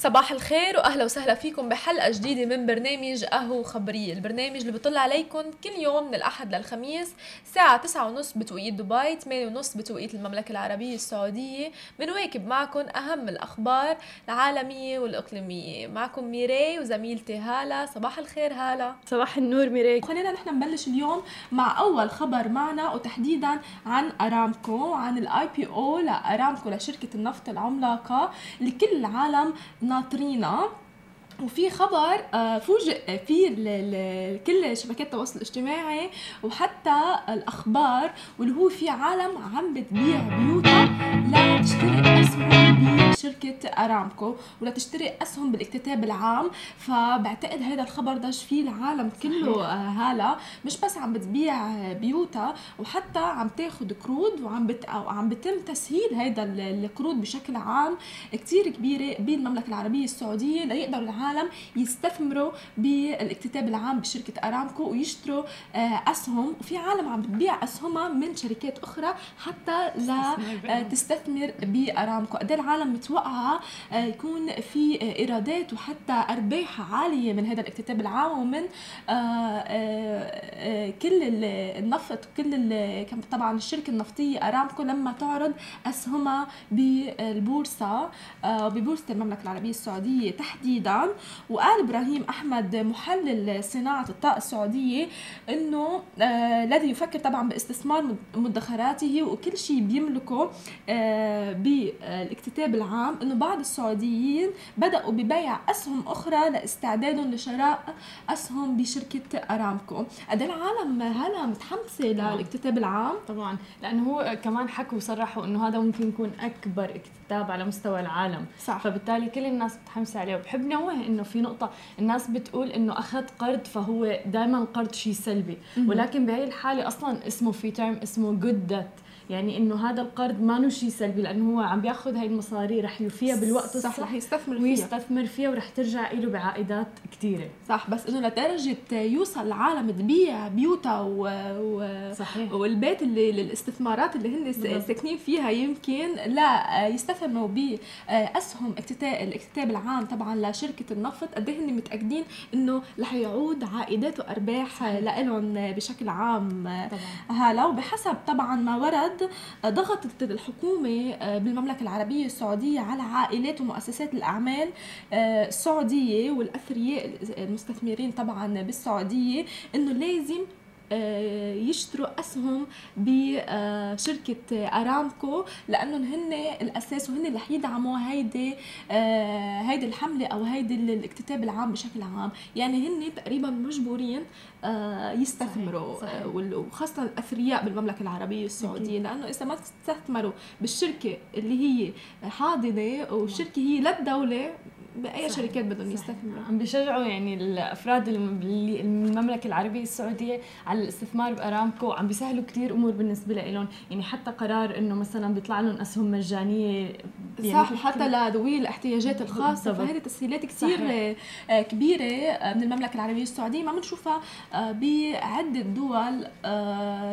صباح الخير وأهلا وسهلا فيكم بحلقة جديدة من برنامج قهوة خبرية البرنامج اللي بيطل عليكم كل يوم من الأحد للخميس الساعة 9:30 بتوقيت دبي 8:30 بتوقيت المملكة العربية السعودية. بنواكب معكم أهم الأخبار العالمية والإقليمية. معكم ميري وزميلتي هالة. صباح الخير هالة. صباح النور ميري خلينا نحن نبلش اليوم مع أول خبر معنا وتحديدا عن أرامكو عن ال IPO لأرامكو لشركة النفط العملاقة اللي كل العالم ناطرينها وفي خبر آه، فوجئ فيه كل شبكات التواصل الاجتماعي وحتى الأخبار واللي هو في عالم عم بتبيع بيوتها لتشتري بشركة أرامكو ولتشتري أسهم بالاكتتاب العام. فبعتقد هذا الخبر دج فيه العالم كله آه، هاله مش بس عم بتبيع بيوتها وحتى عم تاخذ قروض وعم بت عم بتم تسهيل هذا القروض بشكل عام كتير كبيرة بالمملكه العربية السعودية ليقدروا العالم يستثمروا بالاكتتاب العام بشركة أرامكو ويشتروا آه، أسهم. وفي عالم عم بتبيع أسهمها من شركات أخرى حتى لا آه، بارامكو قد العالم متوقعه آه، يكون في إيرادات وحتى أرباح عالية من هذا الاكتتاب العام ومن كل النفط كل طبعا الشركة النفطية أرامكو لما تعرض أسهمها بالبورصة ببورصه المملكة العربية السعودية تحديدا. وقال إبراهيم أحمد محلل صناعة الطاقة السعودية إنه آه الذي يفكر طبعا باستثمار مدخراته وكل شيء بيملكه آه بالاكتتاب العام إنه بعض السعوديين بدأوا ببيع أسهم أخرى لاستعدادهم لشراء أسهم بشركة أرامكو. قد العالم هلا متحمسة للاكتتاب العام. طبعا. لأنه هو كمان حكوا وصرحوا إنه هذا ممكن يكون أكبر اكتتاب على مستوى العالم. صح. فبالتالي كل الناس متحمسة عليه. وبحب نوه إنه في نقطة الناس بتقول إنه أخذ قرض فهو دائما قرض شيء سلبي. ولكن بهي الحالة أصلا اسمه في ترم اسمه جود ديت يعني إنه هذا القرض ما شيء سلبي لأنه هو عم بيأخذ هاي المصاري رح يوفيها بالوقت الصح صح رح يستثمر فيها. ويستثمر فيها ورح ترجع له بعائدات كثيره صح بس إنه لدرجة يوصل العالم تبيع بيوتها و... و... صحيح. والبيت اللي الاستثمارات اللي هن ساكنين فيها يمكن لا يستثمروا باسهم اكتتاب الاكتتاب العام طبعا لشركة النفط. قد إيه هن متأكدين إنه رح يعود عائدات وأرباح لهم بشكل عام طبعا. هلا. وبحسب طبعا ما ورد ضغطت الحكومة آه، بالمملكة العربية السعودية على عائلات ومؤسسات الأعمال آه، السعودية والأثرياء المستثمرين طبعا بالسعودية إنه لازم يشتروا أسهم بشركة أرامكو لأنهم هن الأساس وهن اللي رح يدعموا هيدي هيدي الحملة أو هيدي الاكتتاب العام بشكل عام يعني هن تقريبا مجبورين آه، يستثمروا صحيح. صحيح. وخاصة الأثرياء بالمملكة العربية السعودية لأنه إذا ما استثمروا بالشركة اللي هي حاضنة والشركة هي للدوله بأي شركات بدهم يستثمروا. عم بيشجعوا يعني الأفراد اللي المملكة العربية السعودية على الاستثمار بأرامكو عم بيسهلوا كثير أمور بالنسبة لهم يعني حتى قرار إنه مثلا بيطلع لهم أسهم مجانية يعني صح حتى لذوي الاحتياجات الخاصة. فهذه تسهيلات كثير آه، كبيرة آه، من المملكة العربية السعودية. ما بنشوفها آه، بعده دول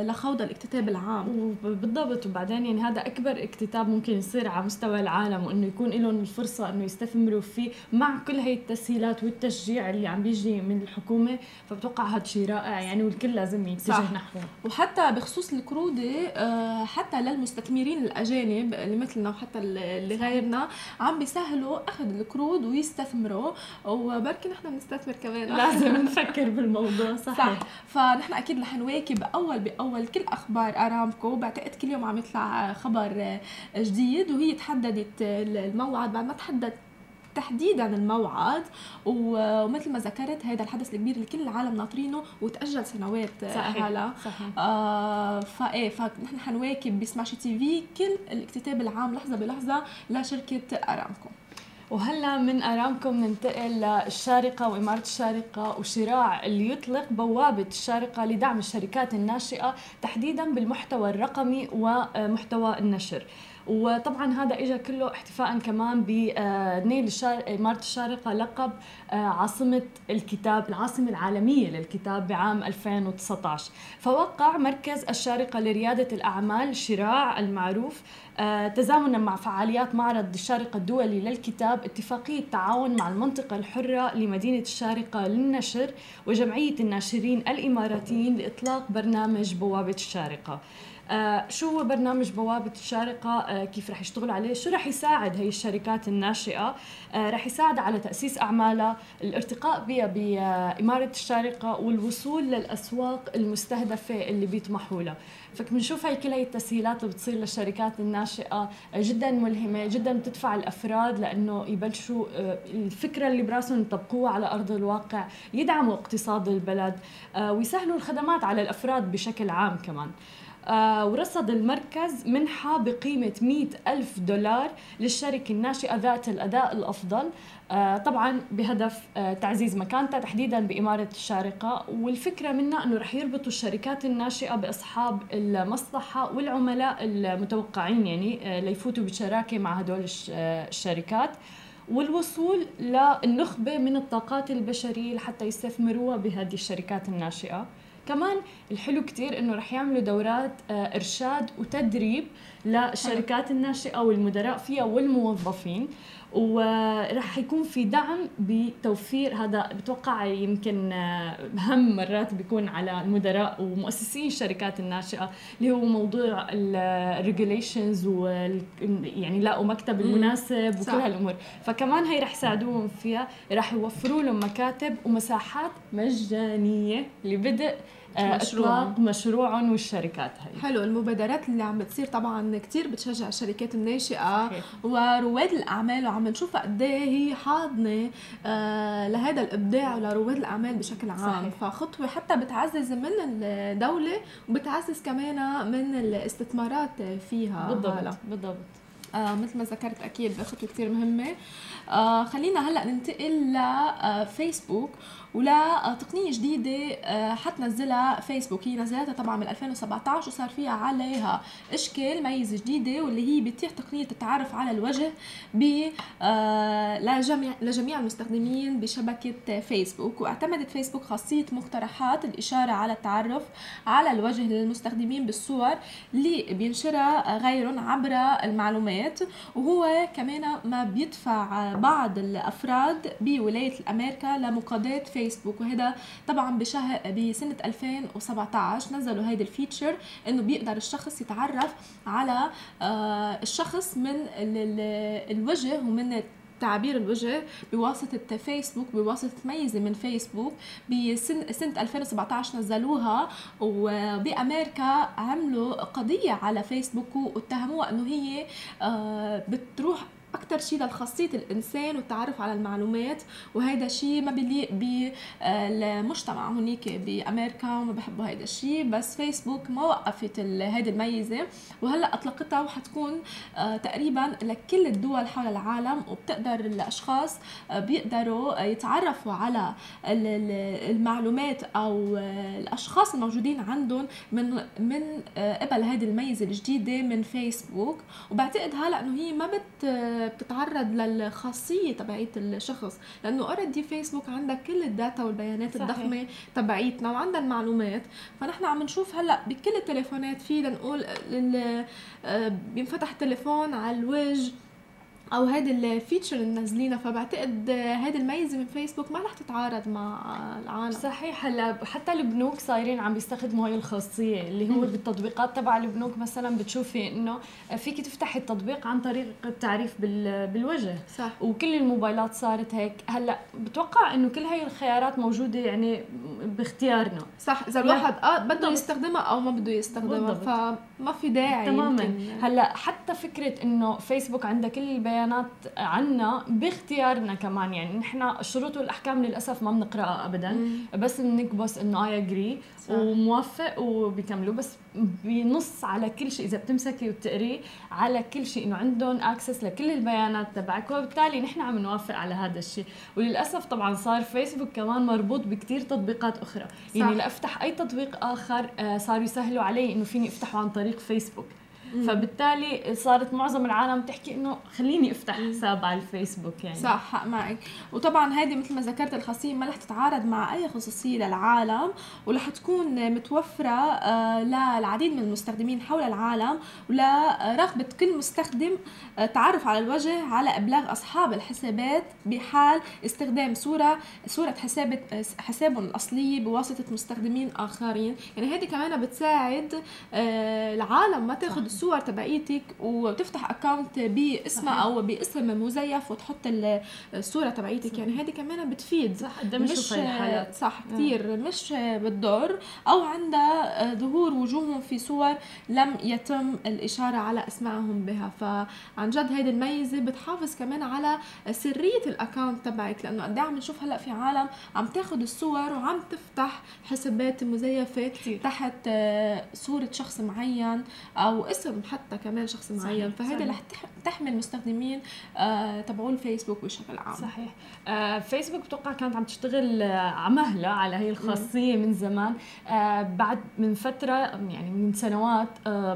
لخوض الاكتتاب العام. بالضبط وبعدين يعني هذا أكبر اكتتاب ممكن يصير على مستوى العالم وإنه يكون لهم الفرصة إنه يستثمروا فيه. مع كل هي التسهيلات والتشجيع اللي عم بيجي من الحكومة فبتوقع هذا شيء رائع. يعني والكل لازم يتجه نحوه. وحتى بخصوص القروض آه، حتى للمستثمرين الأجانب اللي مثلنا وحتى اللي غيرنا عم بيسهلوا أخذ القروض ويستثمروا. وبركي نحن بنستثمر كمان. لازم نفكر بالموضوع صحيح. صح. فنحن أكيد رح نواكب أول بأول كل أخبار أرامكو. بعتقد كل يوم عم يطلع خبر جديد وهي تحددت الموعد بعد ما تحدد تحديدا الموعد ومثل ما ذكرت هذا الحدث الكبير اللي كل العالم ناطرينه وتأجل سنوات صحيح هلا صحيح. آه فايه فنحن حنواكب بسماشي تي في كل الاكتتاب العام لحظة بلحظة لشركة أرامكو. وهلا من أرامكو بننتقل للشارقه وإمارة الشارقة وشراع اللي يطلق بوابة الشارقة لدعم الشركات الناشئة تحديدا بالمحتوى الرقمي ومحتوى النشر. وطبعا هذا اجى كله احتفاء كمان بنيل الشار... اماره الشارقة لقب آه، عاصمة الكتاب العاصمة العالمية للكتاب بعام 2019 فوقع مركز الشارقة لريادة الأعمال شراع المعروف آه، تزامنا مع فعاليات معرض الشارقة الدولي للكتاب اتفاقية تعاون مع المنطقة الحرة لمدينة الشارقة للنشر وجمعية الناشرين الإماراتيين لإطلاق برنامج بوابة الشارقة. آه شو هو برنامج بوابة الشارقة؟ آه كيف رح يشتغل عليه؟ شو رح يساعد هي الشركات الناشئة؟ آه رح يساعد على تأسيس أعمالها الارتقاء بها بإمارة الشارقة والوصول للأسواق المستهدفة اللي بيطمحوا لها. فبنشوف هي كل هي التسهيلات اللي بتصير للشركات الناشئة جدا ملهمة جدا بتدفع الأفراد لأنه يبلشوا الفكرة اللي براسهم يطبقوها على أرض الواقع يدعموا اقتصاد البلد ويسهلوا الخدمات على الأفراد بشكل عام كمان. ورصد المركز منحة بقيمة 100 ألف دولار للشركة الناشئة ذات الأداء الأفضل. آه طبعا بهدف آه تعزيز مكانتها تحديدا بإمارة الشارقة. والفكرة منها أنه رح يربطوا الشركات الناشئة بأصحاب المصلحة والعملاء المتوقعين يعني آه ليفوتوا بشراكة مع هدول آه، الشركات. والوصول للنخبة من الطاقات البشرية لحتى يستثمروها بهذه الشركات الناشئة. كمان الحلو كتير إنه رح يعملوا دورات آه، إرشاد وتدريب للشركات الناشئة والمدراء فيها والموظفين. ورح يكون في دعم بتوفير هذا بتوقع يمكن آه، هم مرات بيكون على المدراء ومؤسسين الشركات الناشئة اللي هو موضوع الريجوليشنز يعني لاقوا مكتب المناسب وكل هالأمور. فكمان هي رح يساعدوهم فيها رح يوفروا لهم مكاتب ومساحات مجانية لبدء آه، إطلاق مشروعهم والشركات هي حلو المبادرات اللي عم بتصير طبعا كثير بتشجع الشركات الناشئة صحيح. ورواد الأعمال وعم نشوف قد إيه هي حاضنة آه لهذا الإبداع ولرواد الأعمال بشكل عام. صحيح. فخطوة حتى بتعزز من الدولة وبتعزز كمان من الاستثمارات فيها. بالضبط هلا. بالضبط. آه مثل ما ذكرت أكيد خطوه كثير مهمة. آه خلينا هلأ ننتقل لفيسبوك آه ولا تقنية جديدة آه، حتنزلها فيسبوك هي نزلتها طبعا من 2017 وصار فيها عليها إشكال ميزة جديدة واللي هي بتتيح تقنية التعرف على الوجه ب آه، لجميع لجميع المستخدمين بشبكة فيسبوك واعتمدت فيسبوك خاصية مقترحات الإشارة على التعرف على الوجه للمستخدمين بالصور اللي بينشرها غيرهم عبر المعلومات. وهو كمان ما بيدفع بعض الأفراد بولاية الامريكا لمقاضاة فيسبوك فيسبوك وهذا طبعا بشهر بسنة 2017 نزلوا هيدي الفيتشر إنه بيقدر الشخص يتعرف على آه، الشخص من الوجه ومن تعبير الوجه بواسطة فيسبوك بواسطة ميزة من فيسبوك بسنة سنة 2017 نزلوها وبأمريكا عملوا قضية على فيسبوك واتهموها إنه هي آه، بتروح أكثر شيء لخاصيه الإنسان والتعرف على المعلومات وهذا شيء ما بيليق بالمجتمع هنيك بأمريكا وما بحبوا هذا الشيء بس فيسبوك ما وقفت هذه الميزة. وهلأ أطلقتها وحتكون آه، تقريبا لكل الدول حول العالم وبتقدر الأشخاص آه، بيقدروا يتعرفوا على المعلومات أو آه، الأشخاص الموجودين عندهم من من قبل هذه الميزة الجديدة من فيسبوك. وبعتقد هلأ إنه هي ما بت بتتعرض للخاصية تبعيت الشخص لأنه already فيسبوك عندك كل ال data والبيانات صحيح. الضخمة تبعيتنا وعندها المعلومات فنحن عم نشوف هلأ بكل التليفونات في لنقول آه، بينفتح تليفون على الوجه أو هيدي الفيتشر اللي منزلينها فبعتقد هيدي الميزه من فيسبوك ما رح تتعارض مع العالم. صحيح هلا حتى البنوك صايرين عم بيستخدموا هاي الخاصية اللي هو بالتطبيقات تبع البنوك. مثلا بتشوفي إنه فيك تفتحي التطبيق عن طريق التعريف بالوجه. صح. وكل الموبايلات صارت هيك. هلا بتوقع إنه كل هاي الخيارات موجودة يعني باختيارنا. صح إذا الواحد آه بده يستخدمها أو ما بده يستخدمها فما في داعي تماما. هلا حتى فكرة إنه فيسبوك عندها كل البيانات بيانات عنا باختيارنا كمان. يعني نحن الشروط والاحكام للأسف ما بنقرأها ابدا مم. بس بنكبس إنه I agree وموافق وبيكملوا. بس بنص على كل شيء إذا بتمسكي وبتقري على كل شيء إنه عندهم access لكل البيانات تبعك. وبالتالي نحن عم نوافق على هذا الشيء. وللأسف طبعا صار فيسبوك كمان مربوط بكثير تطبيقات أخرى. يعني صح. يعني لأفتح أي تطبيق آخر آه، صاروا يسهلوا علي إنه فيني أفتحه عن طريق فيسبوك فبالتالي صارت معظم العالم تحكي إنه خليني أفتح حساب على الفيسبوك يعني. صح حق معك. وطبعا هذه مثل ما ذكرت الخاصيه ما رح تتعارض مع أي خصوصية للعالم ورح تكون متوفرة آه، للعديد من المستخدمين حول العالم ولرغبة كل مستخدم آه، تعرف على الوجه على إبلاغ أصحاب الحسابات بحال استخدام صورة صورة حساب حسابهم الاصليه بواسطة مستخدمين آخرين. يعني هذه كمان بتساعد آه، العالم ما تاخذ الصور تبعيتك وتفتح account باسمها أو باسم مزيف وتحط الصورة تبعيتك. يعني هذه كمان بتفيد. صح مش صح كثير آه. مش بتضر. أو عندها ظهور وجوههم في صور لم يتم الإشارة على اسمائهم بها. فعن جد هيدي الميزة بتحافظ كمان على سرية ال account تبعك لأنه قد إيه عم نشوف هلأ في عالم عم تاخذ الصور وعم تفتح حسابات مزيفة كتير. تحت آه، صورة شخص معين أو اسم حتى كمان شخص معين. فهذا رح تحمي المستخدمين آه، تبعون الفيسبوك بشكل عام. صحيح. آه، فيسبوك بتوقع كانت عم تشتغل ع مهلة على هي الخاصية من زمان. بعد من فترة يعني من سنوات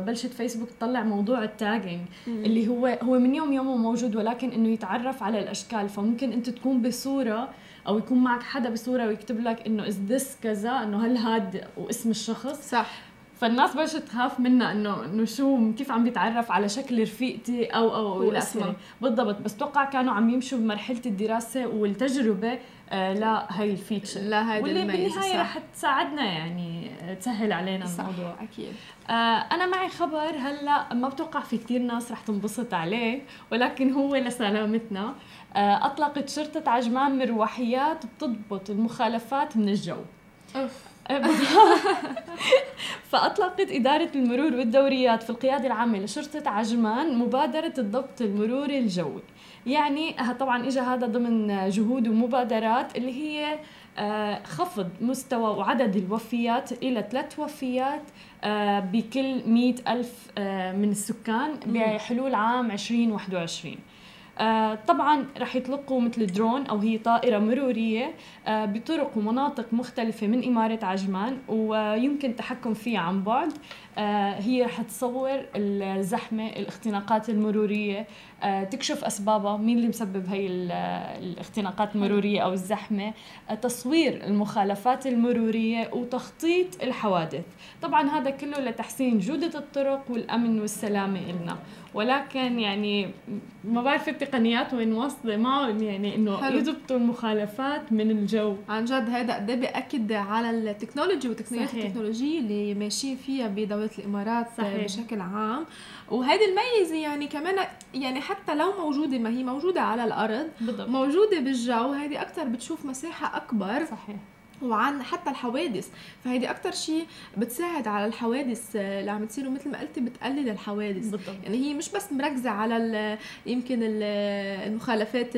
بلشت فيسبوك تطلع موضوع ال tagging اللي هو هو من يوم يومه موجود ولكن إنه يتعرف على الأشكال. فممكن أنت تكون بصورة أو يكون معك حدا بصورة ويكتب لك إنه is this كذا إنه هل هاد واسم الشخص؟ صح. فالناس بلشت تخاف منا انه إنه شو كيف عم بيتعرف على شكل رفيقتي أو أو إلى اخره بالضبط. بس توقع كانوا عم يمشوا بمرحلة الدراسة والتجربة آه لا هي الفيتشر. لا هاي واللي بالنهاية رح تساعدنا يعني تسهل علينا صح الموضوع. أكيد. آه أنا معي خبر هلأ ما بتوقع في كثير ناس رح تنبسط عليه ولكن هو لسلامتنا. آه أطلقت شرطة عجمان مروحيات بتضبط المخالفات من الجو. أوف. فأطلقت إدارة المرور والدوريات في القيادة العامة لشرطة عجمان مبادرة الضبط المروري الجوي. يعني طبعا إجا هذا ضمن جهود ومبادرات اللي هي آه، خفض مستوى وعدد الوفيات إلى ثلاث وفيات آه، بكل مئة ألف آه، من السكان بحلول عام 2021 آه طبعا رح يطلقوا مثل درون أو هي طائرة مرورية آه بطرق ومناطق مختلفة من إمارة عجمان ويمكن التحكم فيها عن بعد. هي رح تصور الزحمة الاختناقات المرورية. آه، تكشف أسبابها. مين اللي مسبب هي الاختناقات المرورية أو الزحمة؟ آه، تصوير المخالفات المرورية وتخطيط الحوادث. طبعا هذا كله لتحسين جودة الطرق والأمن والسلامة لنا ولكن يعني ما بعرف التقنيات وين واصلة معهم يعني إنه يضبطوا المخالفات من الجو. عن جد هذا قد إيه بياكد على التكنولوجي وتقنيات التكنولوجية اللي ماشيين فيها بدوله الامارات صحيح. بشكل عام. وهيدي الميزة يعني كمان يعني حتى لو موجودة ما هي موجودة على الأرض بالضبط. موجودة بالجو هيدي أكثر بتشوف مساحة أكبر صحيح. وعن حتى الحوادث. فهيدي أكثر شيء بتساعد على الحوادث اللي عم تصير. ومثل ما قلتي بتقلل الحوادث. بالضبط. يعني هي مش بس مركزة على يمكن المخالفات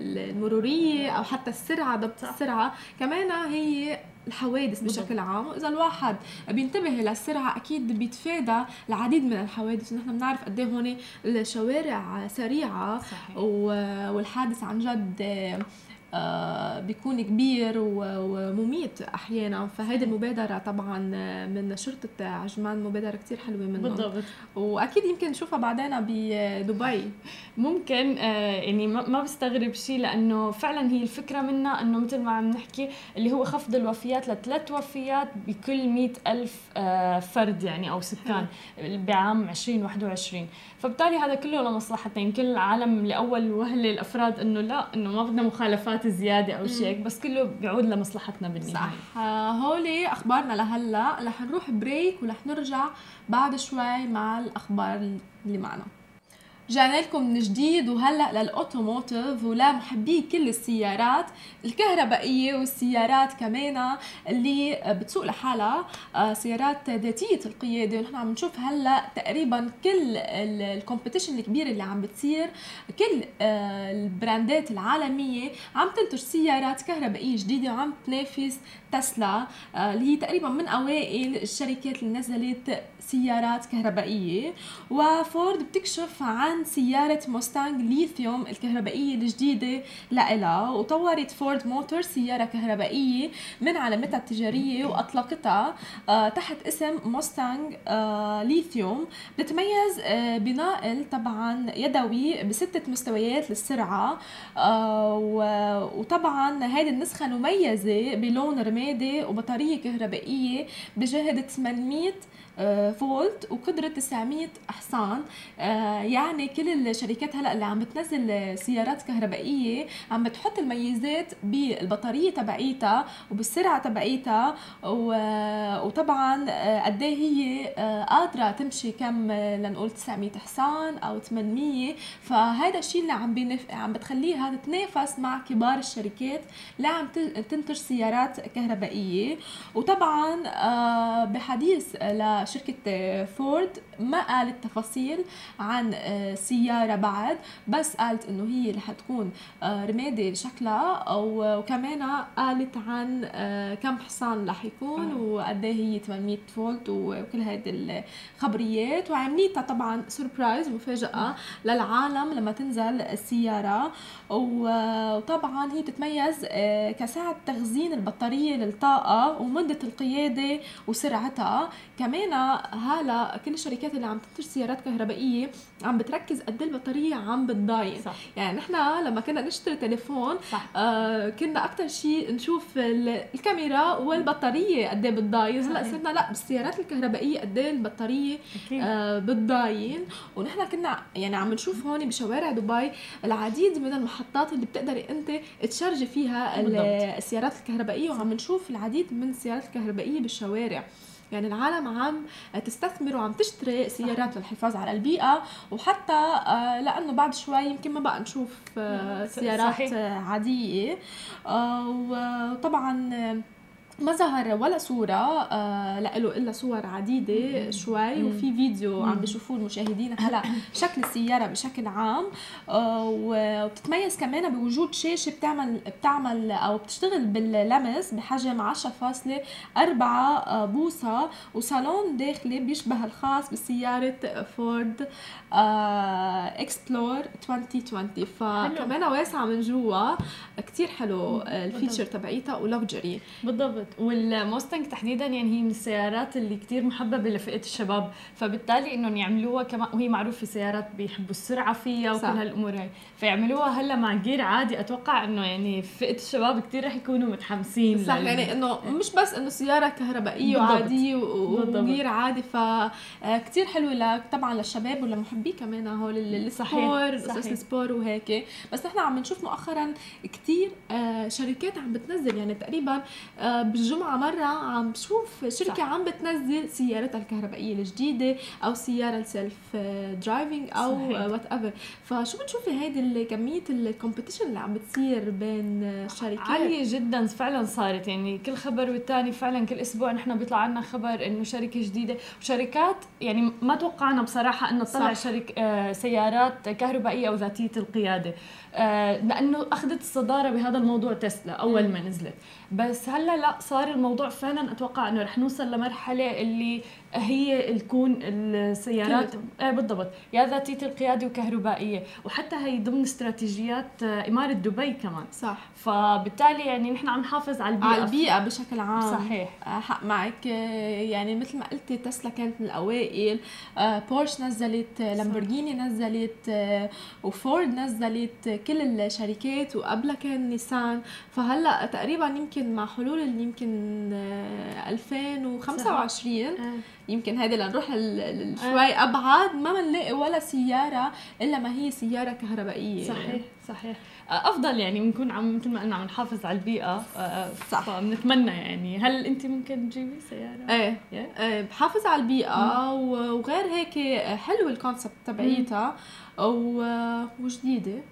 المرورية أو حتى السرعة ضبط السرعة. كمان هي الحوادث بشكل عام وإذا الواحد بينتبه للسرعه أكيد بيتفادى العديد من الحوادث ونحن بنعرف قد إيه هون الشوارع سريعة صحيح. والحادث عن جد بيكون كبير ومميت أحيانا. فهيدي المبادرة طبعا من شرطة عجمان مبادرة كتير حلوة منهم. بالضبط. وأكيد يمكن نشوفها بعدين بدبي ممكن آه، يعني ما بستغرب شيء لأنه فعلا هي الفكرة منها إنه مثل ما عم نحكي اللي هو خفض الوفيات لثلاث وفيات بكل مئة ألف آه، فرد يعني أو سكان. بعام 2021 فبالتالي هذا كله لمصلحتنا يمكن العالم لأول وهلة الأفراد إنه لا إنه ما بدنا مخالفات زيادة أو شيء بس كله بيعود لمصلحتنا بالنهاية. صح. آه، هولي أخبارنا لهلأ رح نروح break ورح نرجع بعد شوي مع الأخبار اللي معنا. رجعنا لكم من جديد وهلأ لل automotive ولمحبي كل السيارات الكهربائية والسيارات كمان اللي بتسوق لحالها آه، سيارات ذاتية القياده ونحن عم نشوف هلأ تقريبا كل ال competition الكبيرة اللي عم بتصير كل آه، البراندات العالمية عم تنتج سيارات كهربائية جديدة وعم تنافس تسلا آه، اللي هي تقريبا من أوائل الشركات اللي نزلت سيارات كهربائية. وفورد بتكشف عن عن سيارة موستانج ليثيوم الكهربائية الجديدة لإلها وطورت فورد موتور سيارة كهربائية من علامتها التجارية وأطلقتها آه، تحت اسم موستانج آه، ليثيوم. بتتميز آه، بناقل طبعا يدوي بستة مستويات للسرعة وطبعا هذه النسخة المميزة بلون رمادي وبطارية كهربائية بجهد 800 آه، فولت وقدرة 900 حصان آه، يعني كل الشركات هلا اللي عم بتنزل سيارات كهربائية عم بتحط الميزات بالبطارية تبعيتها وبالسرعة تبعيتها وطبعا آه، قد إيه هي قادرة تمشي كم لنقول 900 حصان أو 800 فهذا الشيء اللي عم بينف... عم بتخليها تتنافس مع كبار الشركات اللي عم تنتج سيارات كهربائية. وطبعا بحديث ل شركة فورد ما قالت تفاصيل عن آه، سيارة بعد بس قالت إنه هي رح تكون آه، رمادي شكلها وكمان قالت عن آه، كم حصان رح يكون وقد هي 800 فولت وكل هيدي الخبريات. وعمليتها طبعا سربرايز مفاجأة للعالم لما تنزل السيارة. وطبعا هي تتميز كسعة تخزين البطارية للطاقة ومدة القيادة وسرعتها. كمان هلا كل الشركات اللي عم تنتج سيارات كهربائية عم بتركز قد إيه البطارية عم بتضاين صح. يعني نحن لما كنا نشتري تليفون صح. آه كنا أكثر شيء نشوف الكاميرا والبطارية قد إيه بتضاين هلأ صرنا لا بالسيارات الكهربائية قد إيه البطارية آه بتضاين ونحن كنا يعني عم نشوف هون بشوارع دبي العديد من المحطات اللي بتقدري أنت تشارجي فيها بالضبط. السيارات الكهربائية وعم نشوف العديد من السيارات الكهربائية بالشوارع يعني العالم عم تستثمر وعم تشتري سيارات للحفاظ على البيئة وحتى آه، لأنه بعد شوي يمكن ما بقى نشوف آه، سيارات صحيح. عادية آه، وطبعا ما ظهر ولا صورة آه له إلا صور عديدة شوي وفي فيديو عم بيشوفوه المشاهدين. هلا شكل السيارة بشكل عام آه وبتتميز كمان بوجود شاشة بتعمل بتعمل أو بتشتغل باللمس بحجم 10.4 آه، بوصة وصالون داخلي بيشبه الخاص بسيارة فورد إكسبلور 2020 فكمان واسعة من جوا كتير حلو ال feature تبعيتها و luxury. بالضبط. بالضبط والموستانج تحديدا يعني هي من السيارات اللي كتير محببه لفئه الشباب فبالتالي إنهم يعملوها كمان وهي معروفة سيارات بيحبوا السرعة فيها وكل هالأمور هاي. فيعملوها هلأ مع gear عادي. أتوقع إنه يعني فئة الشباب كتير رح يكونوا متحمسين صح يعني إنه مش بس إنه سيارة كهربائية وعادية و gear عادي فكتير حلوة طبعا للشباب ولمحبي كمان هول السبور قصص السبور وهيك. بس نحن عم نشوف مؤخرا كتير آه، شركات عم بتنزل يعني تقريبا آه، بالجمعة مرة عم بشوف شركة صح. عم بتنزل سيارتها الكهربائية الجديدة أو سيارة ال self-driving أو whatever فشو بتشوفي هيدي كمية ال competition اللي عم بتصير بين الشركات عالية جدا فعلا صارت. يعني كل خبر والتاني فعلا كل أسبوع نحن بيطلع عنا خبر إنه شركة جديدة. وشركات يعني ما توقعنا بصراحة إنه تطلع شركة آه سيارات كهربائية أو ذاتية القيادة. آه لأنه أخذت الصدارة بهذا الموضوع تسلا أول ما نزلت. بس هلأ لأ صار الموضوع فعلا أتوقع إنه رح نوصل لمرحلة اللي هي تكون السيارات إيه بالضبط. يا ذاتية القيادة وكهربائية. وحتى هي ضمن استراتيجيات إمارة دبي كمان. صح. فبالتالي يعني نحن عم نحافظ على البيئة. على البيئة بشكل عام. صحيح. آه، حق معك. آه، يعني مثل ما قلتي تسلا كانت من الأوائل. آه، بورش نزلت لامبورجيني نزلت وفورد نزلت كل الشركات. وقبلها كان نيسان. فهلأ تقريبا يمكن مع حلول يمكن 2025 يمكن هيدي لنروح شوي أبعد. ما بنلاقي ولا سيارة إلا ما هي سيارة كهربائية. صحيح صحيح. أفضل يعني بنكون عم مثل ما قلنا عم نحافظ على البيئة. صح. فبنتمنى يعني. هل أنت ممكن تجيبي سيارة؟ إيه, إيه بحافظ على البيئة وغير هيك حلو الكونسبت تبعيتها. وجديدة.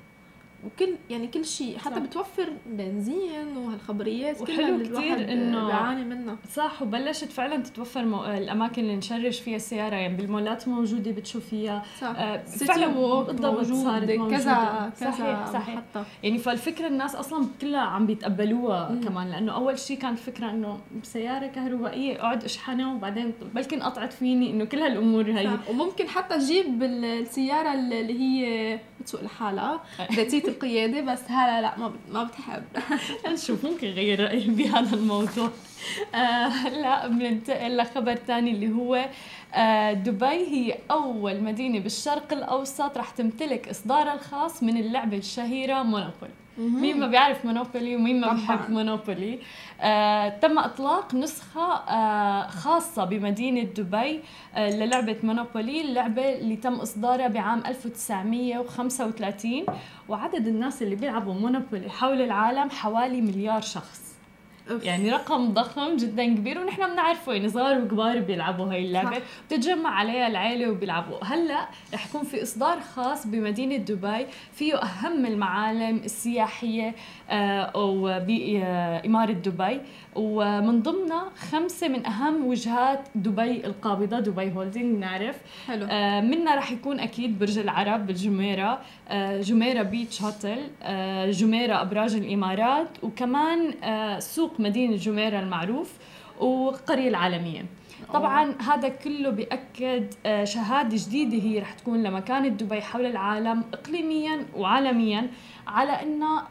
وكل يعني كل شيء حتى صح. بتوفر بنزين وهالخبريات وحلو كثير إنه بيعاني منها. صح وبلشت فعلا تتوفر مو... الأماكن اللي نشرج فيها السيارة يعني بالمولات موجودة بتشوفيها صح. آه فعلا بالضبط صارت كذا كذا صحيح صحيح. يعني فالفكرة الناس أصلا كلها عم بيتقبلوها مم. كمان لأنه أول شيء كانت فكرة إنه بسياره كهربائية أقعد أشحنها وبعدين بلكي انقطعت فيني إنه كل هالأمور هي. وممكن حتى أجيب السياره اللي هي بتسوق لحالها ذاتيه القيادة بس هلا لا ما ما بتحب. نشوف ممكن غير رأيي بهذا الموضوع؟ هلا آه بننتقل لخبر ثاني اللي هو آه دبي هي أول مدينة بالشرق الأوسط رح تمتلك إصدارها الخاص من اللعبة الشهيرة مونوبول مين ما بيعرف مونوبولي ومين ما بيحب مونوبولي آه تم إطلاق نسخة آه خاصة بمدينة دبي آه للعبة مونوبولي اللعبه اللي تم إصدارها بعام 1935 وعدد الناس اللي بيلعبوا مونوبولي حول العالم حوالي مليار شخص. يعني رقم ضخم جدا كبير ونحن بنعرفه يعني صغار وكبار بيلعبوا هاي اللعبة. صح. بتتجمع عليها العيلة وبيلعبوا. هلأ رح يكون في إصدار خاص بمدينة دبي فيه أهم المعالم السياحية أو آه، باماره دبي. ومن ضمنها خمسة من أهم وجهات دبي القابضة دبي هولدينج بنعرف حلو. آه منها رح يكون أكيد برج العرب بالجميرة. آه جميرة بيتش هوتل آه جميرة أبراج الإمارات وكمان آه سوق مدينة جميرة المعروف والقريه العالمية. طبعا هذا كله بيأكد آه، شهادة جديدة هي رح تكون لمكانة دبي حول العالم اقليميا وعالميا. على انها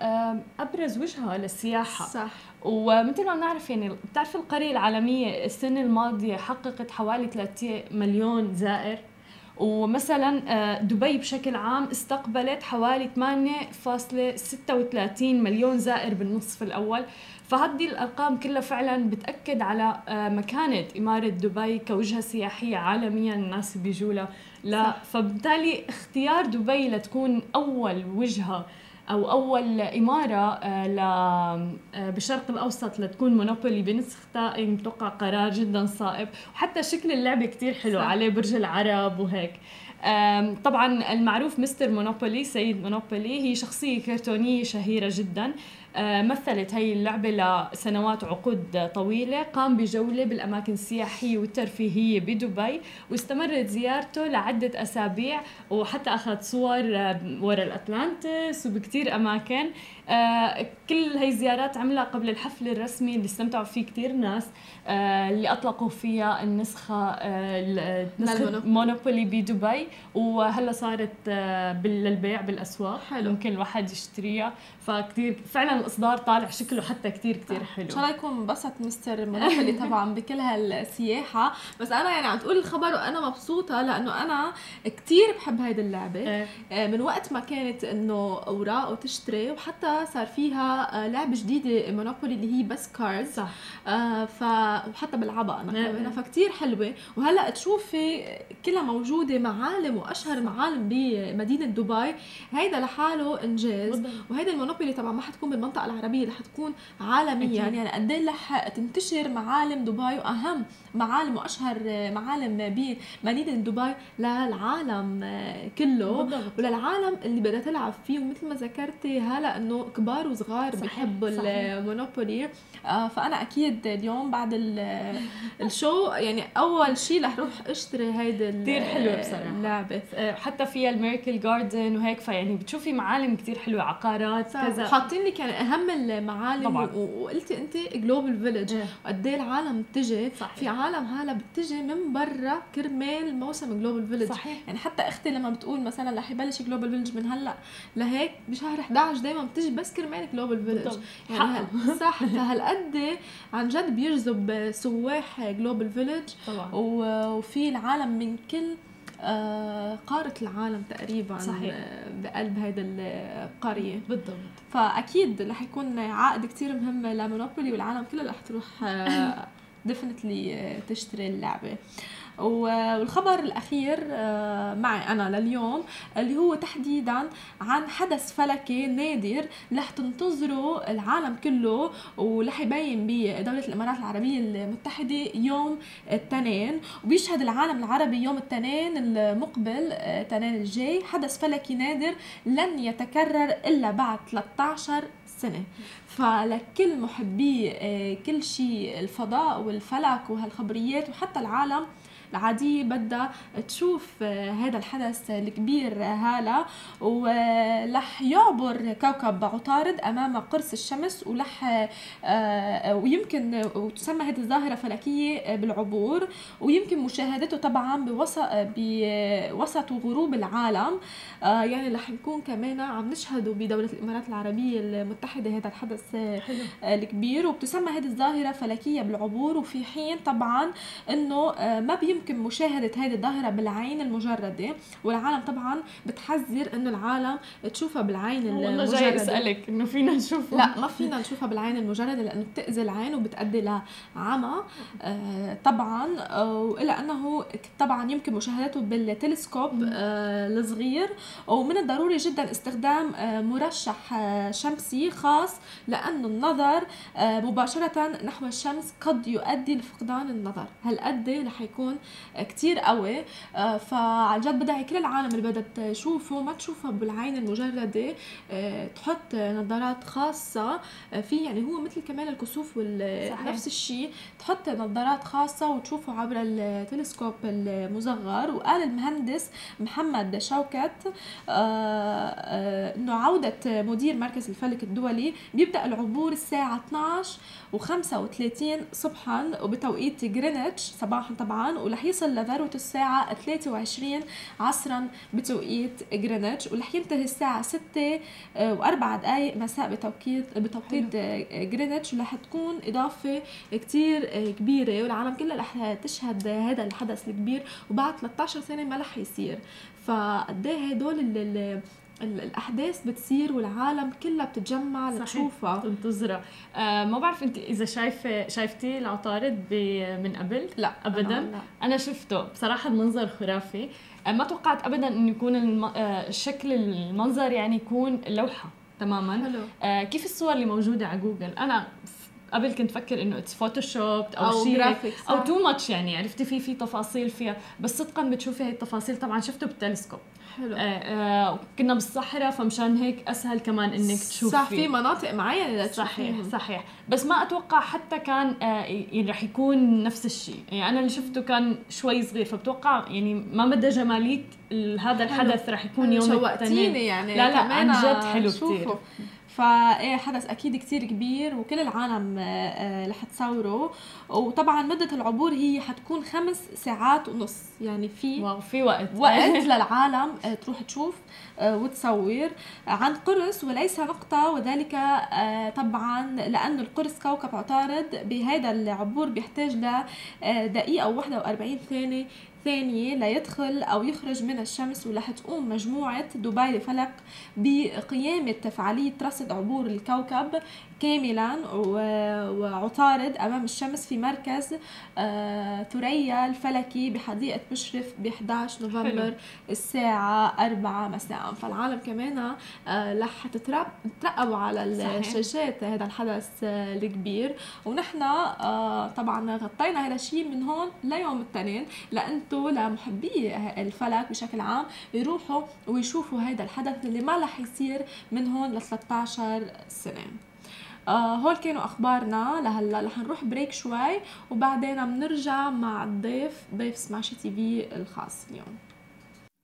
أبرز وجهة للسياحة. صح. ومثل ما بنعرف يعني بتعرف القرية العالمية السنة الماضية حققت حوالي 3 مليون زائر؟ ومثلا آه، دبي بشكل عام استقبلت حوالي 8.36 مليون زائر بالنصف الأول. فهذه الأرقام كلها فعلا بتأكد على آه، مكانة إمارة دبي كوجهة سياحية عالميا الناس بيجوا لها. فبالتالي اختيار دبي لتكون أول وجهة أو أول إمارة آه، ل آه، بالشرق الأوسط لتكون مونوبولي بنسختها متوقع قرار جدا صائب. وحتى شكل اللعبة كتير حلو صح. عليه برج العرب وهيك. طبعا المعروف مستر مونوبولي سيد مونوبولي هي شخصية كرتونية شهيرة جدا. مثلت هي اللعبة لسنوات وعقود طويلة قام بجولة بالأماكن السياحية والترفيهية بدبي واستمرت زيارته لعدة أسابيع وحتى أخذ صور آه، ورا الأتلانتس وبكتير أماكن. آه، كل هي الزيارات عملها قبل الحفل الرسمي اللي استمتعوا فيه كتير ناس اللي أطلقوا فيها النسخة نسخة مونوبولي بدبي. وهلا صارت للبيع بالأسواق. حلو. ممكن الواحد يشتريها. فكتير فعلا الإصدار طالع شكله حتى كتير كتير حلو. إن شاء الله يكون انبسط مستر مونوبولي طبعا بكل هالسياحة. بس أنا يعني عم تقول الخبر وأنا مبسوطة لأنه أنا كتير بحب هيدي اللعبة. إيه. آه، من وقت ما كانت إنه أوراق وتشتري وحتى صار فيها آه، لعبة جديدة مونوبولي اللي هي بس cards صح. آه ف وحتى بلعبها أنا. كمان إيه. فكتير حلوة. وهلأ تشوفي كلها موجودة معالم وأشهر معالم بمدينة دبي. هيدا لحاله إنجاز. وهيدا المونوبولي طبعا ما حتكون بالمنطقة العربية رح تكون عالميا. يعني قد إيه رح تنتشر معالم دبي وأهم معالم وأشهر معالم بمدينه دبي للعالم كله بالضبط. وللعالم اللي بدها تلعب فيه ومثل ما ذكرتي هلا إنه كبار وصغار بيحبوا المونوبولي آه فأنا أكيد اليوم بعد ال show يعني أول شيء رح روح أشتري هيدي كثير حلوة بصراحة. اللعبة. آه، حتى فيها الميركل جاردن وهيك فيعني بتشوفي معالم كثير حلوة عقارات كذا. حاطين لك يعني أهم المعالم طبعا. وقلتي أنت جلوبال فيلج وقد إيه العالم بتجي صحيح. في عالم هلا بتجي من برا كرمال موسم جلوبال فيلج صحيح. يعني حتى أختي لما بتقول مثلا رح يبلش جلوبال فيلج من هلأ لهيك بشهر 11 دايما بتجي بس كرمال جلوبال فيلج يعني صح. فهالقد عن جد بيجذب سواح جلوبال فيلج طبعا. وفي العالم من كل آه، قارة العالم تقريبا صحيح. بقلب هيدا القرية. بالضبط. فأكيد رح يكون عائد كتير مهم لمونوبولي والعالم كلها رح تروح definitely آه، تشتري اللعبة. والخبر الأخير آه، معي أنا لليوم اللي هو تحديدا عن حدث فلكي نادر رح تنتظره العالم كله ورح يبين بدولة الإمارات العربية المتحدة يوم الاثنين. وبيشهد العالم العربي يوم الاثنين المقبل الاثنين الجاي حدث فلكي نادر لن يتكرر إلا بعد 13 سنة. فلكل محبي آه، كل شيء الفضاء والفلك وهالخبريات وحتى العالم العادية بدها تشوف آه، هذا الحدث الكبير هالا ولح يعبر كوكب عطارد أمام قرص الشمس ولح آه، ويمكن وتسمى هذه الظاهرة فلكية بالعبور ويمكن مشاهدته طبعا بوسط بوسط غروب العالم آه، يعني رح نكون كمان عم نشهده بدولة الإمارات العربية المتحدة هذا الحدث حلو. الكبير وبتسمى هذه الظاهرة فلكية بالعبور وفي حين طبعا إنه ما بيمكن يمكن مشاهدة هذه الظاهرة بالعين المجردة والعالم طبعا بتحذر إنه العالم تشوفها بالعين المجردة والله جاي أسألك إنه فينا نشوفها لا ما فينا نشوفها بالعين المجردة لأنه بتأذي العين وبتأدي لعمى. آه طبعا والى أنه طبعا يمكن مشاهدته بالتلسكوب آه الصغير. ومن الضروري جدا استخدام آه مرشح آه شمسي خاص لأنه النظر آه مباشرة نحو الشمس قد يؤدي لفقدان النظر. هالقد رح يكون كتير قوي. آه، فعن جد بدها كل العالم اللي بدها تشوفه ما تشوفها بالعين المجردة. آه، تحط نظارات خاصة. آه، في يعني هو مثل كمان الكسوف نفس الشيء. تحط نظارات خاصة وتشوفه عبر التلسكوب المصغر وقال المهندس محمد شوكت إنه عودة مدير مركز الفلك الدولي بيبدأ العبور الساعة 12 و35 صبحا وبتوقيت جرينتش صباحا طبعا. ورح يصل لذروة الساعة 23 عصرا بتوقيت جرينتش ورح ينتهي الساعة 6 آه، وأربع دقائق مساء بتوقيت بتوقيت جرينتش ورح تكون إضافة كتير كبيرة والعالم كلها رح تشهد هذا الحدث الكبير وبعد 13 سنة ما رح يصير. فقد إيه هدول الأحداث بتصير والعالم كلها بتتجمع لتشوفها. تنتظرها آه ما بعرف انت إذا شايفه شايفتي العطارد من قبل؟ لا ابدا. أنا, لا. أنا شفته. بصراحة المنظر خرافي. آه ما توقعت ابدا إنه يكون الم... آه شكل المنظر يعني يكون لوحة تماما. حلو. آه كيف الصور اللي موجودة على جوجل؟ أنا قبل كنت فكر إنه it's Photoshop أو, أو شيء أو too much يعني عرفتي؟ في في تفاصيل فيها. بس صدقا بتشوفي هي التفاصيل. طبعا شفته بالتلسكوب. حلو. آه آه كنا بالصحراء فمشان هيك أسهل كمان إنك تشوفي صح في مناطق معينة صحيح صحيح. بس ما أتوقع حتى كان آه يعني رح يكون نفس الشيء. يعني أنا اللي شفته كان شوي صغير فبتوقع يعني ما مدى جمالية هذا الحدث رح يكون يوم شوقتيني يعني لا لا عن جد حلو كثير فايه حدث أكيد كتير كبير وكل العالم آه، آه، رح تصوره. وطبعا مدة العبور هي حتكون خمس ساعات ونص. يعني في واو في وقت. وقت للعالم آه، تروح تشوف وتصور عن قرص وليس نقطة. وذلك طبعا لأن القرص كوكب عطارد بهذا العبور بيحتاج لدقيقة و41 ثانية ثانية ليدخل أو يخرج من الشمس ورح تقوم مجموعة دبي لفلك بقيامة فعالية رصد عبور الكوكب كاملا وعطارد أمام الشمس في مركز آه، ثريا الفلكي بحديقة مشرف ب 11 نوفمبر حلو. الساعة 4 مساء. فالعالم كمان آه، رح تترقبوا على الشاشات هذا الحدث آه، الكبير. ونحن طبعا غطينا هذا الشيء من هون ليوم الاثنين لأنتو لمحبي الفلك بشكل عام يروحوا ويشوفوا هذا الحدث اللي ما رح يصير من هون ل 13 سنة. آه هول كانوا أخبارنا لهلا. رح نروح break شوي وبعدين بنرجع مع الضيف ضيف سماشي تي في الخاص اليوم.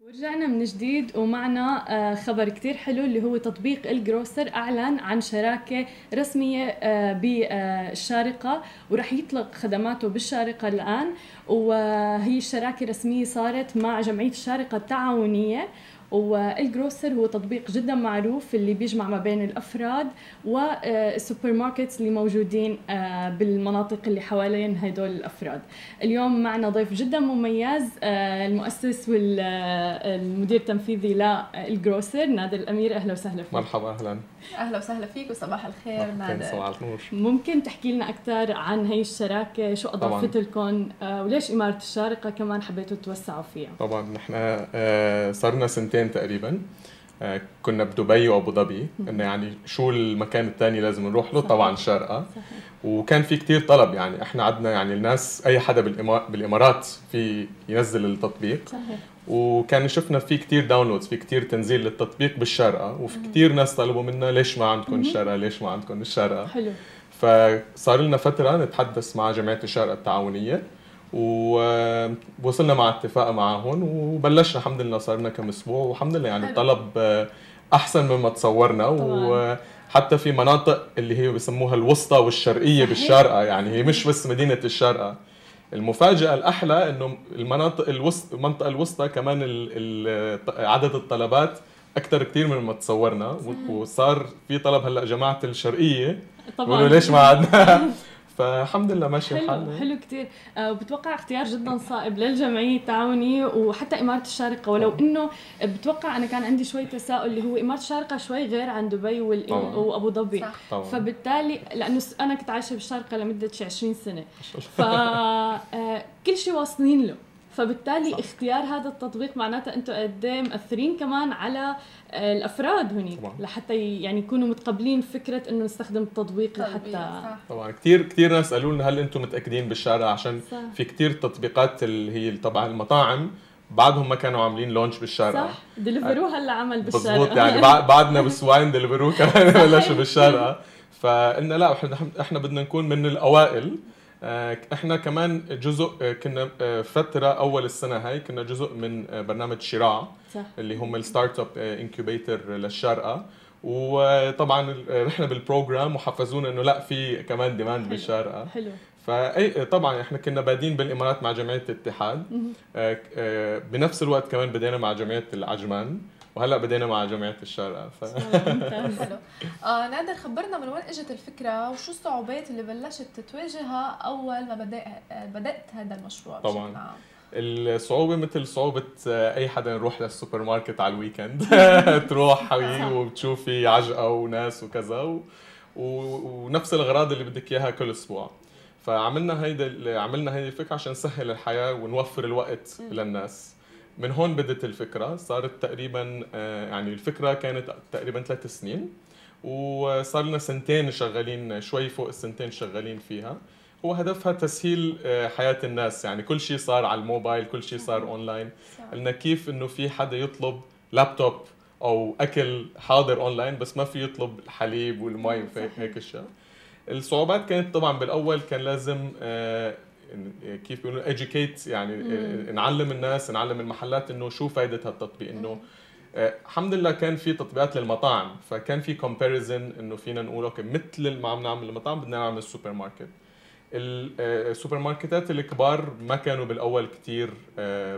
ورجعنا من جديد ومعنا آه، خبر كتير حلو اللي هو تطبيق الجروسر أعلن عن شراكة رسمية آه، بالشارقة ورح يطلق خدماته بالشارقة الآن. وهي الشراكة رسمية صارت مع جمعية الشارقة التعاونية. والجروسر هو تطبيق جدا معروف اللي بيجمع ما بين الأفراد وال supermarkets اللي موجودين آه، بالمناطق اللي حوالين هدول الأفراد. اليوم معنا ضيف جدا مميز آه، المؤسس والمدير التنفيذي للجروسر نادر الأمير. أهلا وسهلا فيك. مرحبا أهلا. أهلا وسهلا فيك وصباح الخير نادر. صباح النور؟ ممكن تحكي لنا أكثر عن هي الشراكة؟ شو أضافت لكم؟ آه، وليش إمارة الشارقة كمان حبيتوا توسعوا فيها؟ طبعا نحن صار لنا سنتين تقريبا. آه، كنا بدبي وأبو ظبي. انه يعني شو المكان الثاني لازم نروح له؟ طبعا الشارقه وكان في كتير طلب. يعني إحنا عندنا يعني الناس أي حدا بالإمارات في ينزل التطبيق. صحيح. وكان شفنا في كتير داونلودز في كتير تنزيل للتطبيق بالشارقه وفي كتير ناس طلبوا منا ليش ما عندكم الشارقه ليش ما عندكم الشارقه حلو. فصار لنا فترة نتحدث مع جمعيه الشارقه التعاونية. ووصلنا مع اتفاق معهم وبلشنا الحمد لله صار لنا كم أسبوع والحمد لله يعني الطلب أحسن مما تصورنا وحتى في مناطق اللي هي بسموها الوسطى والشرقية بالشارقة يعني هي مش بس مدينة الشارقة. المفاجأة الأحلى إنه المناطق الوسط المنطقة الوسطى كمان عدد الطلبات أكثر كثير من ما تصورنا وصار في طلب هلأ جماعة الشرقية طبعا. ليش ما عندنا فالحمد لله ماشي الحال حلو حلو كثير آه بتوقع اختيار جدا صائب للجمعية التعاونية وحتى إمارة الشارقة ولو إنه بتوقع أنا كان عندي شوي تساؤل اللي هو إمارة الشارقة شوي غير عن دبي وأبو ظبي. فبالتالي لأنه أنا كنت عايشة بالشارقة لمدة شي 20 سنة. ف آه، كل شيء واصلين له. فبالتالي صح. اختيار هذا التطبيق معناته أنتم قد مأثرين كمان على آه، الأفراد هني لحتى يعني يكونوا متقبلين فكرة إنه نستخدم التطبيق لحتى صح. طبعا. كثير كثير ناس قالوا لنا هل أنتم متأكدين بالشارع؟ عشان صح. في كثير تطبيقات اللي هي تبع المطاعم بعدهم ما كانوا عاملين launch بالشارع. صح. Deliveroo هلا عمل بالشارع. مضبوط يعني بعدنا باسبوعين Deliveroo كمان بلشوا بالشارع. فقلنا لا إحنا إحنا بدنا نكون من الأوائل. إحنا كمان جزء آه، كنا آه، فترة أول السنة هاي كنا جزء من برنامج شراع صح. اللي هم ال startup incubator للشارقه وطبعا رحنا بال program وحفزونا إنه لا في كمان demand بالشارقه حلو. ف I طبعا إحنا كنا بادين بالإمارات مع جمعية الاتحاد. بنفس الوقت كمان بدينا مع جمعية العجمان. وهلأ بدينا مع جمعية الشارقه ف... آه نادر خبرنا من وين إجت الفكرة وشو الصعوبات اللي بلشت تواجهها أول ما بدأ بدأت هذا المشروع طبعا. نعم. الصعوبة مثل صعوبة أي حدا يروح للسوبر ماركت على ال weekend. تروح وبتشوفي عجقة وناس وكذا و... و... ونفس الأغراض اللي بدك إياها كل أسبوع. فعملنا هيدا عملنا هيدي الفكرة عشان نسهل الحياة ونوفر الوقت للناس. من هون بدت الفكرة. صارت تقريبا آه، يعني الفكرة كانت تقريبا ثلاث سنين وصار لنا سنتين شغالين شوي فوق السنتين شغالين فيها. هو هدفها تسهيل آه، حياة الناس. يعني كل شيء صار على الموبايل كل شيء صار أونلاين. قلنا كيف إنه في حدا يطلب لابتوب أو أكل حاضر أونلاين بس ما في يطلب الحليب والمي وهيك أشياء. الصعوبات كانت طبعا بالأول كان لازم آه، كيف بيقولوا educate يعني مم. نعلم الناس نعلم المحلات إنه شو فائده هالتطبيق إنه الحمد لله كان في تطبيقات للمطاعم فكان في comparison إنه فينا نقول okay مثل ما عم نعمل المطاعم بدنا نعمل السوبر ماركت السوبر ماركتات الكبار ما كانوا بالأول كثير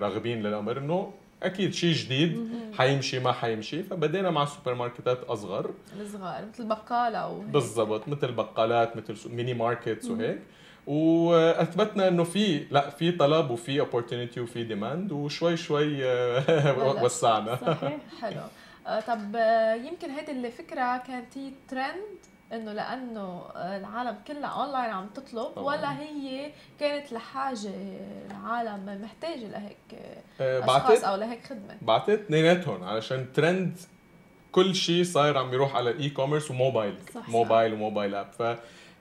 راغبين للأمر إنه أكيد شيء جديد حيمشي ما حيمشي فبدينا مع سوبر ماركتات أصغر. الصغار مثل بقاله بالضبط مثل بقالات مثل mini markets وهيك. وأثبتنا إنه في لا في طلب وفي opportunity وفي demand وشوي شوي آه، وسعنا. صحيح حلو. آه، طب آه، يمكن هيدي الفكرة كانت هي ترند إنه لأنه العالم كلها اونلاين عم تطلب طبعا. ولا هي كانت لحاجة العالم محتاجة لهيك أشخاص أو لهيك خدمة؟ بعتقد اثنيناتهم علشان ترند كل شيء صاير عم يروح على ال e-commerce وموبايل. صح موبايل صح. و mobile app ف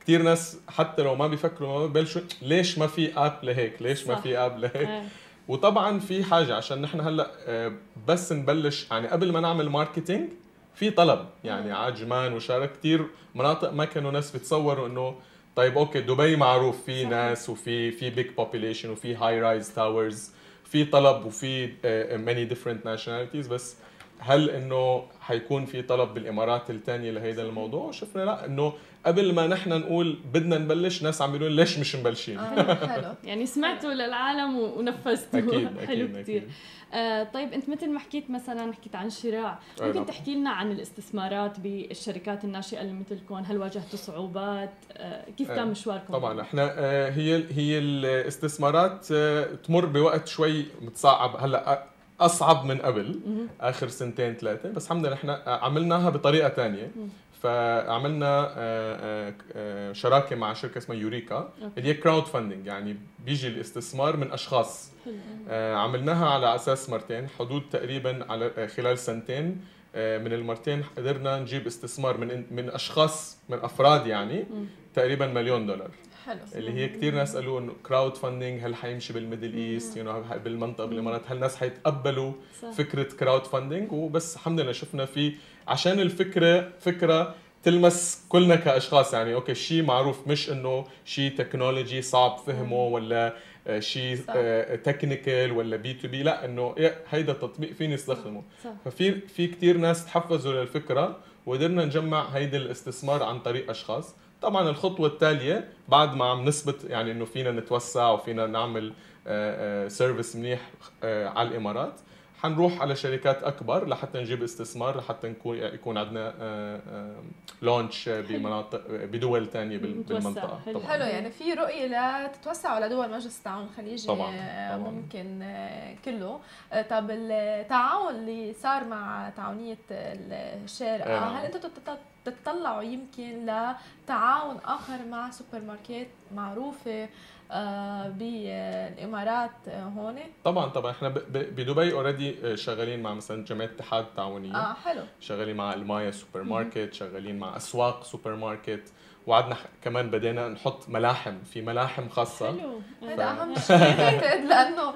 كثير ناس حتى لو ما بيفكروا ما ببلشوا ليش ما في app لهيك ليش. ما في app لهيك آه. وطبعا في حاجة عشان نحن هلأ آه، بس نبلش يعني قبل ما نعمل marketing في طلب يعني عجمان وشارقة كثير مناطق ما كانوا ناس بيتصوروا إنه طيب okay دبي معروف في. ناس وفي في big population وفي high rise towers في طلب وفي many different nationalities بس هل إنه حيكون في طلب بالإمارات الثانية لهيدا الموضوع وشفنا لا إنه قبل ما نحن نقول بدنا نبلش ناس عم بيقولوا ليش مش مبلشين؟ آه حلو يعني سمعتوا للعالم ونفذتوا. أكيد حلو أكيد كثير أكيد. آه طيب أنت مثل ما حكيت مثلا حكيت عن شراع ممكن نعم. تحكي لنا عن الاستثمارات بالشركات الناشئة اللي مثلكم؟ هل واجهتوا صعوبات؟ آه كيف كان آه، مشواركم؟ طبعا إحنا آه، هي هي الاستثمارات آه، تمر بوقت شوي متصعب. هلأ أصعب من قبل. آخر سنتين ثلاثة. بس الحمد لله إحنا عملناها بطريقة ثانية فعملنا آه، آه، آه، شراكة مع شركة اسمها يوريكا اللي هي كراود فاندنج يعني بيجي الاستثمار من أشخاص. عملناها على أساس مرتين حدود تقريبا على خلال سنتين. من المرتين قدرنا نجيب استثمار من من أشخاص من أفراد يعني. تقريبا مليون دولار. حلو. اللي هي كثير ناس قالوا إنه crowdfunding هل حيمشي بال Middle East يو بالمنطقة بالإمارات هل الناس حيتقبلوا صح. فكرة crowdfunding وبس الحمد لله شفنا في عشان الفكرة فكرة تلمس كلنا كأشخاص يعني. okay شيء معروف مش إنه شيء تكنولوجي صعب فهمه ولا آه، شيء. technical ولا B2B لا إنه هيدا التطبيق فيني أستخدمه. صح ففي في كثير ناس تحفزوا للفكرة وقدرنا نجمع هيدا الاستثمار عن طريق أشخاص. طبعا الخطوة التالية بعد ما عم نثبت يعني إنه فينا نتوسع وفينا نعمل service منيح آه، على الإمارات حنروح على شركات أكبر لحتى نجيب استثمار لحتى نكون يكون عندنا launch بمناطق بدول ثانية. بالمنطقة حلو. حلو يعني في رؤية لتتوسع على دول مجلس التعاون الخليجي طبعاً، آه، طبعاً. ممكن آه، كله آه، طب التعاون اللي صار مع تعاونية الشارقة إيه نعم. هل أنتم تت- تتطلعوا يمكن لتعاون آخر مع سوبر ماركت معروفة آه، بالإمارات آه، هون. طبعا طبعا. إحنا ب- ب- بدبي already شغالين مع مثلا جمعيه اتحاد التعاونيه آه حلو. شغالين مع ألمايا سوبر ماركت شغالين مع أسواق سوبر ماركت وعدنا كمان بدينا نحط ملاحم. في ملاحم خاصة. حلو. هذا أهم شيء لأنه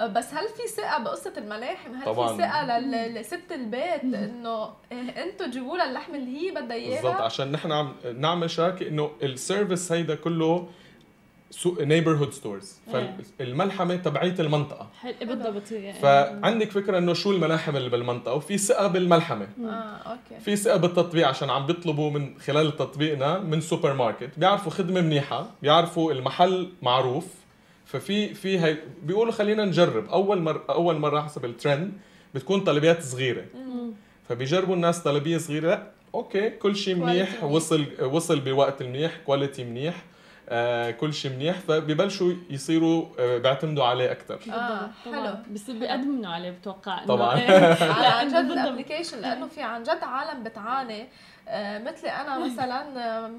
بس هل في ثقة بقصة الملاحم؟ هل طبعاً. في لل- لست البيت؟ إنه أنتم جيبوا لها اللحم اللي هي بدها بالضبط. اياها؟ عشان نحن عم نعمل شراكة إنه ال service هيدا كله سوق neighborhood stores. فالملحمه تبعية المنطقة. بالضبط يعني. فعندك فكرة إنه شو الملاحم اللي بالمنطقة؟ وفي ثقة بالملحمة. آه okay. في ثقة بالتطبيق عشان عم بيطلبوا من خلال تطبيقنا من سوبر ماركت بيعرفوا خدمة منيحة بيعرفوا المحل معروف. ففي في هي بيقولوا خلينا نجرب. أول مره أول مرة حسب الترند بتكون طلبيات صغيرة. مم. فبيجربوا الناس طلبية صغيرة. لا okay كل شيء منيح. وصل وصل بوقت منيح quality منيح. كل شيء منيح فبيبلشوا يصيروا آه بيعتمدوا عليه أكثر آه، طبعاً. حلو. بس بيقدموا عليه بتوقع طبعاً. إيه. على عن جد. ال application لأنه في عن جد عالم بتعاني آه، مثلي أنا مثلا آه،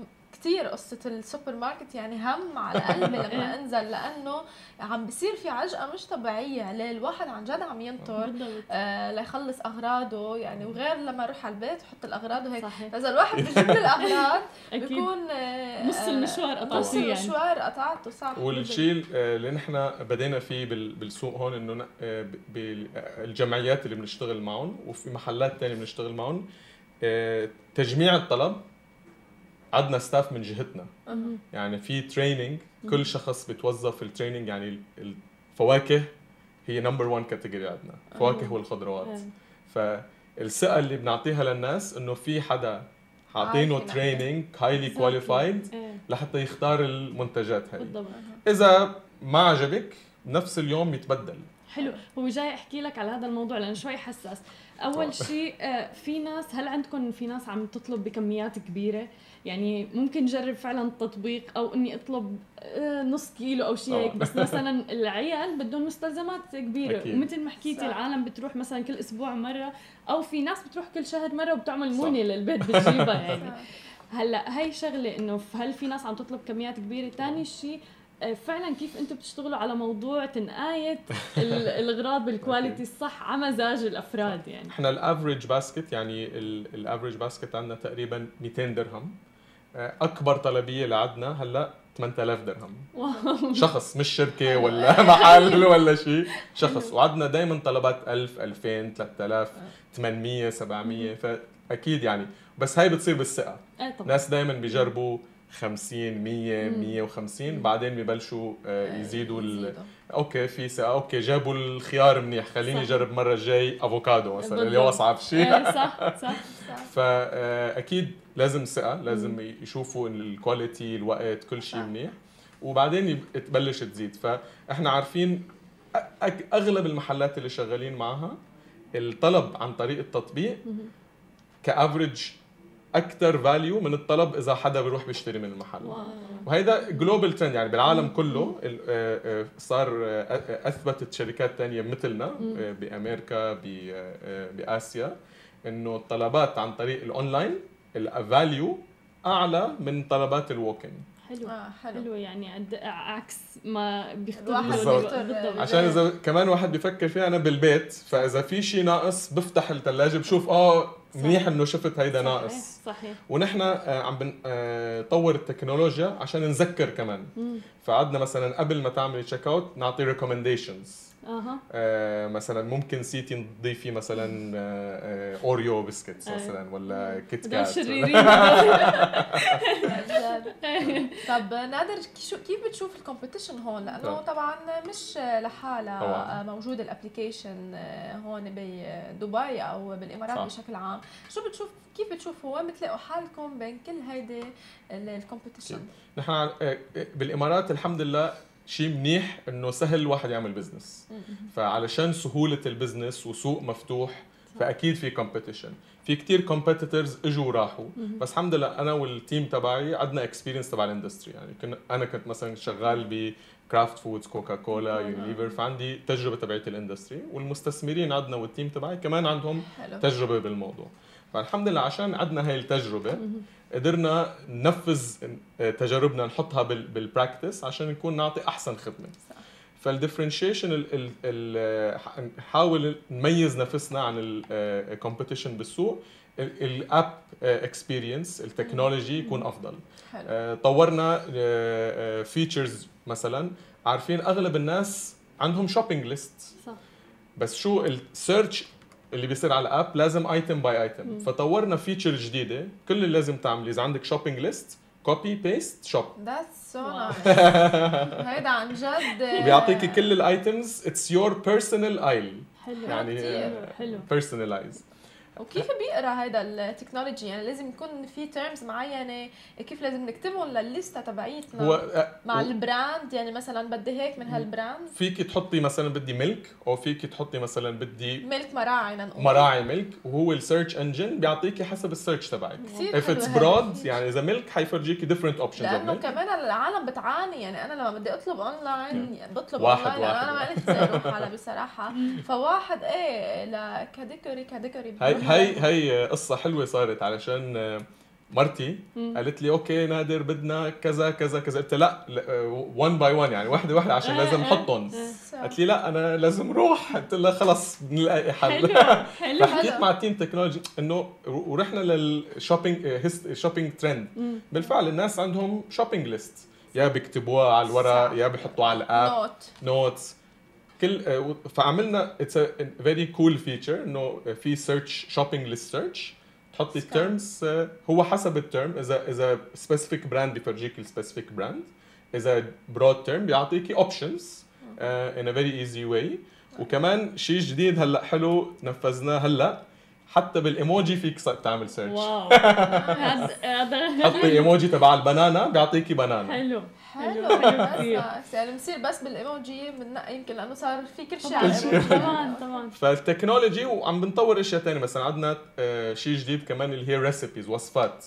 كثير قصة السوبر ماركت يعني هم على قلبي لما أنزل لأنه عم بصير في عجقة مش طبيعية عليه الواحد عن جد عم ينطر آه ليخلص أغراضه يعني وغير لما أروح على البيت وحط الأغراض وهيك. صحيح. فإذا الواحد بيجيب لي الأغراض أكيد. بيكون آه، نص آه، المشوار قطعتيه نص يعني. المشوار قطعته صح. والشيء اللي نحن بدينا فيه بال- بالسوق هون إنه آه، بالجمعيات اللي بنشتغل معهم وفي محلات تانية بنشتغل معهم آه، تجميع الطلب عندنا staff من جهتنا. يعني في training كل شخص بتوظف ال training يعني ال- الفواكه هي number 1 category عندنا. فواكه والخضروات. فالثقه اللي بنعطيها للناس إنه في حدا حاطينه. training highly qualified. لحتى يختار المنتجات هاي. بالضبط. إذا ما عجبك نفس اليوم يتبدل. حلو. هو جاي أحكي لك على هذا الموضوع لأنه شوي حساس. أول شيء آه، في ناس هل عندكم في ناس عم تطلب بكميات كبيرة؟ يعني ممكن جرب فعلا التطبيق أو إني أطلب آه، نص كيلو أو شيء هيك طبعاً. بس مثلا العيال بدهم مستلزمات كبيرة أكيد. ومثل ما حكيتي. العالم بتروح مثلا كل أسبوع مرة أو في ناس بتروح كل شهر مرة وبتعمل صح. موني للبيت بتجيبها يعني صح. هلأ هي شغلة إنه هل في ناس عم تطلب كميات كبيرة ثاني شيء آه، فعلا كيف أنتم بتشتغلوا على موضوع تنقاية ال- الأغراض بال quality الصح على مزاج الأفراد يعني إحنا ال average basket يعني ال average basket عندنا تقريبا 200 درهم آه، أكبر طلبية لعدنا هلأ 8000 درهم. شخص مش شركة ولا محل ولا شيء. شخص وعدنا دائما طلبات 1000 2000 3000 800 700 فأكيد يعني. بس هاي بتصير بالثقة. طبعا. ناس دائما بيجربوا 50 100 150 بعدين ببلشوا آه، يزيدوا. okay في ثقه okay جابوا الخيار منيح. خليني صح. أجرب المره الجاي أفوكادو مثلا اللي. هو أصعب شيء. إيه، صح صح فاكيد لازم ثقة لازم يشوفوا إن ال quality الوقت كل شيء صح. منيح. وبعدين تبلش تزيد. فاحنا عارفين أغلب المحلات اللي شغالين معها الطلب عن طريق التطبيق ك average أكثر value من الطلب إذا حدا بيروح بيشتري من المحل. واو. وهيدا global trend يعني بالعالم كله آه، آه، صار آه، أثبتت شركات تانية مثلنا بأمريكا بآسيا إنه الطلبات عن طريق ال online ال value أعلى من طلبات الووكينج حلو. آه حلو. حلو يعني عد- عكس ما بيختار. بالضبط. عشان إذا كمان واحد بيفكر فيها أنا بالبيت فإذا في شيء ناقص بفتح الثلاجه بشوف آه منيح إنه شفت هيدا صحيح، ناقص. صحيح. ونحن آه، عم بنطور التكنولوجيا عشان نذكر كمان. مم. فعدنا مثلا قبل ما تعملي check out نعطي recommendations أها آه مثلا ممكن سيتي تضيفي مثلا آه آه أوريو biscuits أيوة. مثلا ولا كيت هدول كات شريرين طب نادر كيف بتشوف ال competition هون لأنه طبعاً. مش لحالها. موجود ال application هون بدبي أو بالإمارات صح. بشكل عام شو بتشوف كيف بتشوفوا وين بتلاقوا حالكم بين كل هيدي الكومبيتيشن نحن آه، آه، بالإمارات الحمد لله شيء منيح إنه سهل الواحد يعمل business فعلشان سهولة ال business وسوق مفتوح فأكيد في competition في كتير competitors إجوا وراحوا. بس الحمد لله أنا وال team تبعي عندنا experience تبع ال industry يعني كنا أنا كنت مثلا شغال بكرافت فودز كوكا كولا يونيليفر فعندي تجربة تبعت ال industry والمستثمرين عندنا وال team تبعي كمان عندهم حلو. تجربة بالموضوع. فالحمد لله عشان عندنا هاي التجربة قدرنا ننفذ تجاربنا نحطها بال- بال practice عشان نكون نعطي أحسن خدمة. صح. فال differentiation نحاول نميز نفسنا عن ال competition بالسوق. ال app experience ال technology يكون أفضل. حلو. آه، طورنا features مثلا. عارفين أغلب الناس عندهم shopping list صح. بس شو ال search اللي بيصير على ال app لازم item by item فطورنا feature جديدة. كل اللي لازم تعملي إذا عندك shopping list copy paste shop that's so. nice هيدا عن جد. بيعطيكي كل ال items it's your personal aisle حلو. يعني personalized وكيف بيقرأ هيدا التكنولوجي؟ يعني لازم يكون في terms معينة. كيف لازم نكتبهم للليسته تبعيتنا هو آه، مع هو ال brand يعني مثلا بدي هيك من هال brand فيك تحطي مثلا بدي milk أو فيك تحطي مثلا بدي ملك مراعي نقول مراعي ميلك وهو السيرش انجن بيعطيكي حسب ال search تبعك. it's هاي. broad يعني إذا milk حيفرجيكي options of لأنه كمان العالم بتعاني. يعني أنا لما بدي أطلب اونلاين بطلب واحد اونلاين واحد. أنا ما. لي أروح على بصراحة. فواحد إيه لا category هاي هاي هاي قصة حلوة صارت علشان آه، مرتي قالت لي okay نادر بدنا كذا كذا كذا. قلت لا 1 by 1 يعني واحدة واحدة عشان لازم نحطهم قالت لي لا أنا لازم روح. قلت لها خلص بنلاقي حل. حلو حلو فحكيت مع team technology إنه ورحنا لل shopping shopping trend بالفعل الناس عندهم shopping list يا بيكتبوها على الورق. يا بيحطوها على ال app. note notes كل آه، فعملنا it's a very cool feature إنه في search shopping list search تحطي. ال terms هو حسب ال term إذا إذا specific brand بيفرجيك ال specific brand إذا broad term بيعطيكي options in a very easy way وكمان شيء جديد هلأ حلو نفذناه هلأ حتى بالإيموجي فيك تعمل search واو. هذا هذا حطي إيموجي تبع ال banana بيعطيكي banana. حلو. حلو. يعني بنصير بس بالإيموجي بننقي يمكن لأنه صار في كل شيء طبعاً. على. طبعا طبعا. فال technology وعم بنطور أشياء ثانية مثلا عندنا آه، شيء جديد كمان اللي هي recipes وصفات.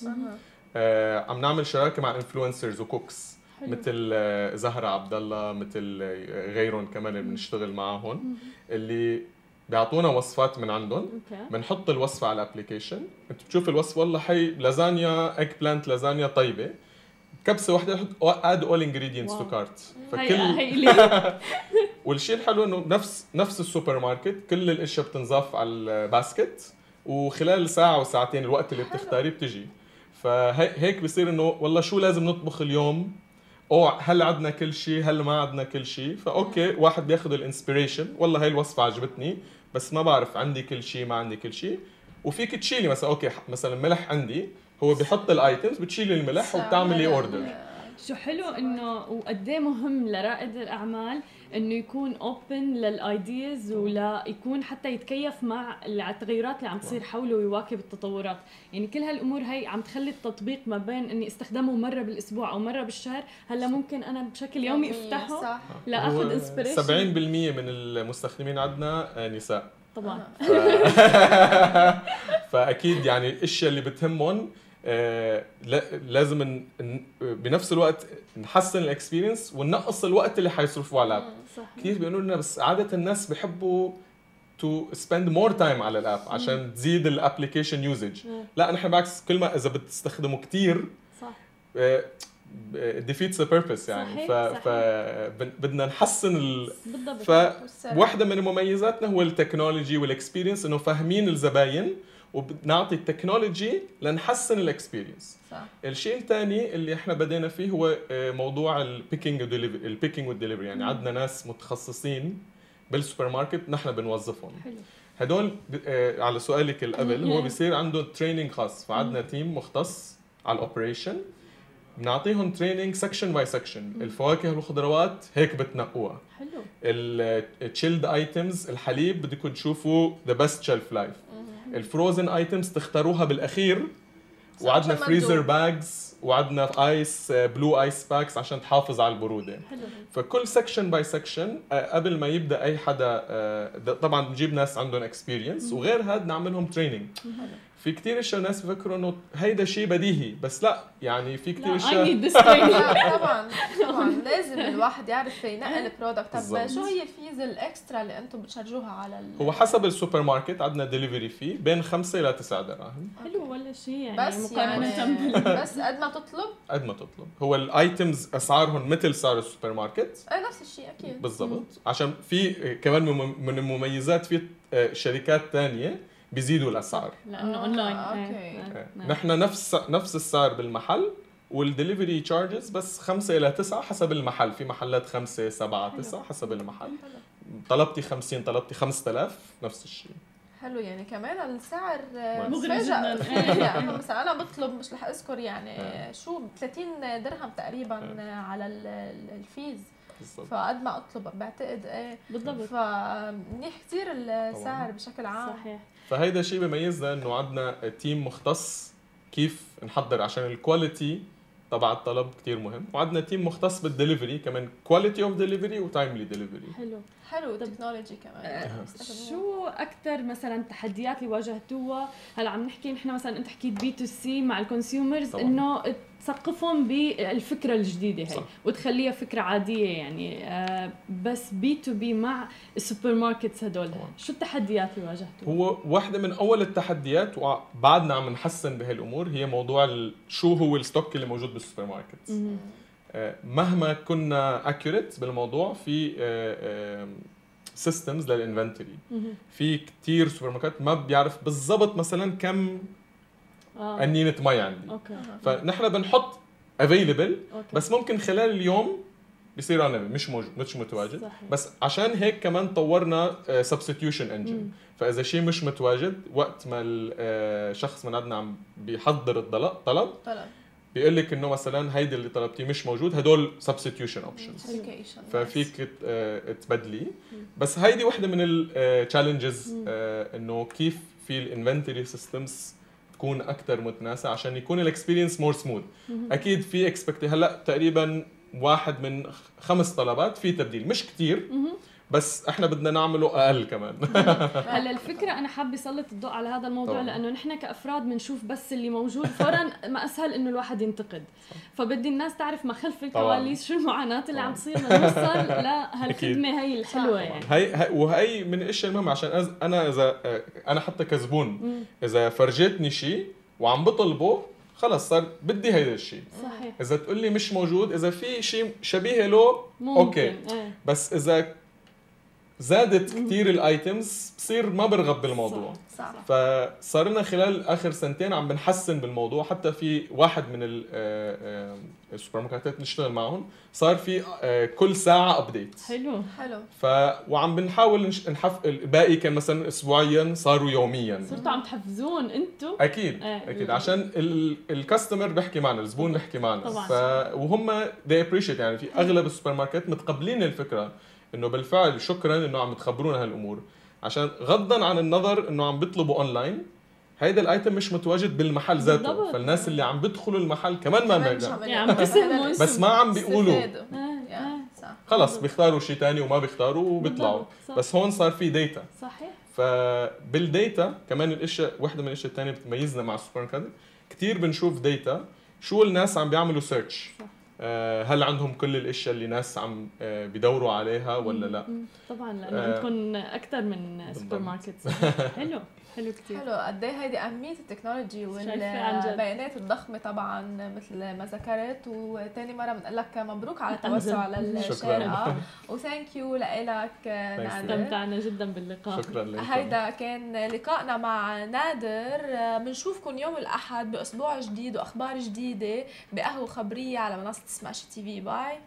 آه، عم نعمل شراكة مع influencers و cooks حلو. مثل آه، زهرة عبد الله مثل غيرهم كمان اللي بنشتغل معهم اللي بيعطونا وصفات من عندهم. بنحط الوصفة على ال application انت بتشوف الوصفة والله هي لازانيا eggplant لازانيا طيبة. كبسة واحدة add all ingredients to. cart فكل والشيء الحلو إنه نفس نفس السوبر ماركت كل الأشياء بتنضاف على ال basket. وخلال ساعة وساعتين الوقت اللي بتختاريه بتجي. فهيك بصير إنه والله شو لازم نطبخ اليوم؟ أو هل عندنا كل شيء هل ما عندنا كل شيء؟ ف okay واحد بياخذ ال inspiration والله هاي الوصفة عجبتني بس ما بعرف عندي كل شيء ما عندي كل شيء. وفيك تشيلي مثلا okay مثلا ملح عندي هو بيحط ال items بتشيلي الملح وبتعملي order شو حلو إنه وقد إيه مهم لرائد الأعمال إنه يكون open لل ideas ولا يكون حتى يتكيف مع التغيرات اللي عم تصير حوله ويواكب التطورات. يعني كل هالأمور هي عم تخلي التطبيق ما بين إني أستخدمه مرة بالأسبوع أو مرة بالشهر. هلأ ممكن أنا بشكل يومي أفتحه صح. لآخذ inspiration 70% من المستخدمين عندنا نساء. طبعا. فأكيد يعني الأشياء اللي بتهمهم لازم بنفس الوقت نحسن ال experience وننقص الوقت اللي حيصرفوه على ال app. كثير بيقولوا لنا بس عادة الناس بحبوا to spend more time على ال app عشان تزيد ال application usage لا نحن بالعكس كل ما إذا بتستخدمه كثير صح. defeats the purpose يعني. صحيح ف, بدنا نحسن ال... بالضبط. فواحدة من مميزاتنا هو ال technology وال experience إنه فاهمين الزباين وبنعطي ال technology لنحسن ال experience صح. الشيء الثاني اللي إحنا بدينا فيه هو آه، موضوع ال picking ال picking وال delivery يعني عندنا ناس متخصصين بالسوبر ماركت نحن بنوظفهم. حلو. هدول آه، على سؤالك قبل هو بيصير عنده training خاص. فعندنا تيم مختص على ال operation بنعطيهم training section by section الفواكه والخضروات هيك بتنقوها. حلو. ال chilled items الحليب بدكم تشوفوا the best shelf life ال frozen items تختاروها بالأخير. وعندنا freezer bags وعندنا ice blue ice packs عشان تحافظ على البرودة. حلو. فكل section by section قبل ما يبدأ أي حدا آه، طبعا بنجيب ناس عندهم experience وغير هذا نعملهم training في كثير اشياء ناس بفكروا إنه هيدا شيء بديهي بس لا يعني في كثير اشياء طبعا طبعا. لازم الواحد يعرف ينقل product طب شو هي ال fees ال extra اللي أنتم بت charge وها على هو حسب السوبر ماركت عندنا ديليفري في بين 5 إلى 9 دراهم. حلو ولا شيء يعني بس يعني بس قد ما تطلب. قد ما تطلب. هو ال items أسعارهم مثل سعر السوبر ماركت إيه نفس الشيء أكيد. بالضبط. عشان في كمان من المميزات في آه، شركات ثانية بيزيدوا الأسعار. لأنه اونلاين آه، okay. إيه، إيه. نحن نفس نفس السعر بالمحل وال delivery charges بس 5 إلى 9 حسب المحل. في محلات 5 7 9 حسب المحل. طلبتي 50 طلبتي 5000 نفس الشيء. حلو يعني كمان السعر مغري جدا. يعني مثلا أنا بطلب مش رح أذكر يعني إيه. شو 30 درهم تقريبا على ال fees. بالضبط. فقد ما اطلب بعتقد إيه. بالضبط. فمنيح كثير السعر بشكل عام. صحيح. فهيدا شيء بيميزنا إنه عندنا تيم مختص كيف نحضر عشان ال quality تبع الطلب كثير مهم. وعندنا تيم مختص بالدليفري كمان quality of delivery و timely delivery حلو. حلو ال technology كمان. آه، شو أكثر مثلا تحديات اللي واجهتوها؟ هلأ عم نحكي نحن مثلا أنت حكيت B to C مع ال consumers إنه تثقفهم بالفكرة الجديدة هي صح. وتخليها فكرة عادية يعني. آه بس B to B مع ال supermarkets هدول شو التحديات اللي واجهتوها هو واحدة من أول التحديات وبعدنا عم نحسن بهالأمور هي موضوع شو هو ال stock اللي موجود بال supermarkets آه مهما كنا accurate بالموضوع في systems آه لل inventory في كثير سوبر ماركت ما بيعرف بالضبط مثلا كم آه. قنينه مي عندي okay. فنحن بنحط available بس ممكن خلال اليوم بيصير أنا مش موجود مش متواجد. صحيح. بس عشان هيك كمان طورنا substitution آه، engine فإذا شيء مش متواجد وقت ما الشخص آه، من عندنا عم بيحضر الطلب طلب طلب. بيقول لك إنه مثلا هيدي اللي طلبتيه مش موجود هدول substitution options ففيك آه، تبدلي. بس هيدي وحدة من ال challenges إنه كيف في ال inventory systems تكون أكثر متناسقه عشان يكون ال experience more smooth أكيد في expect هلأ تقريبا واحد من خمس طلبات في تبديل مش كثير بس إحنا بدنا نعمله أقل كمان. هلا الفكرة أنا حابة اسلط الضوء على هذا الموضوع طبعا. لأنه نحن كأفراد بنشوف بس اللي موجود فورا ما أسهل إنه الواحد ينتقد. فبدي الناس تعرف ما خلف الكواليس شو المعاناة اللي عم تصير لنوصل لهالخدمه هي الحلوة يعني هي, هي وهي من الاشياء المهمه عشان أنا اذا أنا حتى كزبون. إذا فرجيتني شيء وعم بطلبه خلص صار بدي هيدا الشيء صحيح. إذا تقول لي مش موجود إذا في شيء شبيه له ممكن. okay. إيه. بس إذا زادت كثير ال items بصير ما برغب بالموضوع. صح فصار لنا خلال آخر سنتين عم بنحسن بالموضوع. حتى في واحد من ال- آه، آه، السوبر ماركتات اللي نشتغل معهم صار في آه، كل ساعة update حلو. حلو. ف وعم بنحاول نش- نحف الباقي كان مثلا اسبوعيا صاروا يوميا. صرتوا عم تحفزون أنتم أكيد إيه. أكيد. عشان ال- ال customer بيحكي معنا الزبون بيحكي معنا. طبعاً. ف وهم they appreciate يعني في أغلب السوبر ماركت متقبلين الفكرة. إنه بالفعل شكرا إنه عم تخبرونا هالأمور. عشان غضا عن النظر إنه عم بيطلبوا اونلاين هيدا ال item مش متواجد بالمحل ذاته. بالضبط. فالناس اللي عم بيدخلوا المحل كمان ما عم يعني بس ما عم بيقولوا. آه، آه، صح. خلص بيختاروا شيء تاني وما بيختاروا وبيطلعوا. بس هون صار في data صحيح. فبال data كمان الاشياء واحدة من الاشياء الثانية بتميزنا مع السوبر ماركت كثير بنشوف data شو الناس عم بيعملوا search صح. هل عندهم كل الإشياء اللي ناس عم آه، بيدوروا عليها ولا لا. طبعا لأنه آه. عندكم أكثر من سوبر. ماركت حلو حلو كثير حلو. قد إيه هيدي أهمية ال technology شايفة عن جد. والبيانات الضخمة طبعا مثل ما ذكرت. وثاني مرة بنقول لك مبروك على التوسع. على شكراً. الشارقه و thank you لك نادر. استمتعنا جدا باللقاء. شكرا لكم. هيدا كان لقائنا مع نادر. بنشوفكم يوم الأحد بأسبوع جديد وأخبار جديدة بقهوة خبرية على منصة Smashi TV bye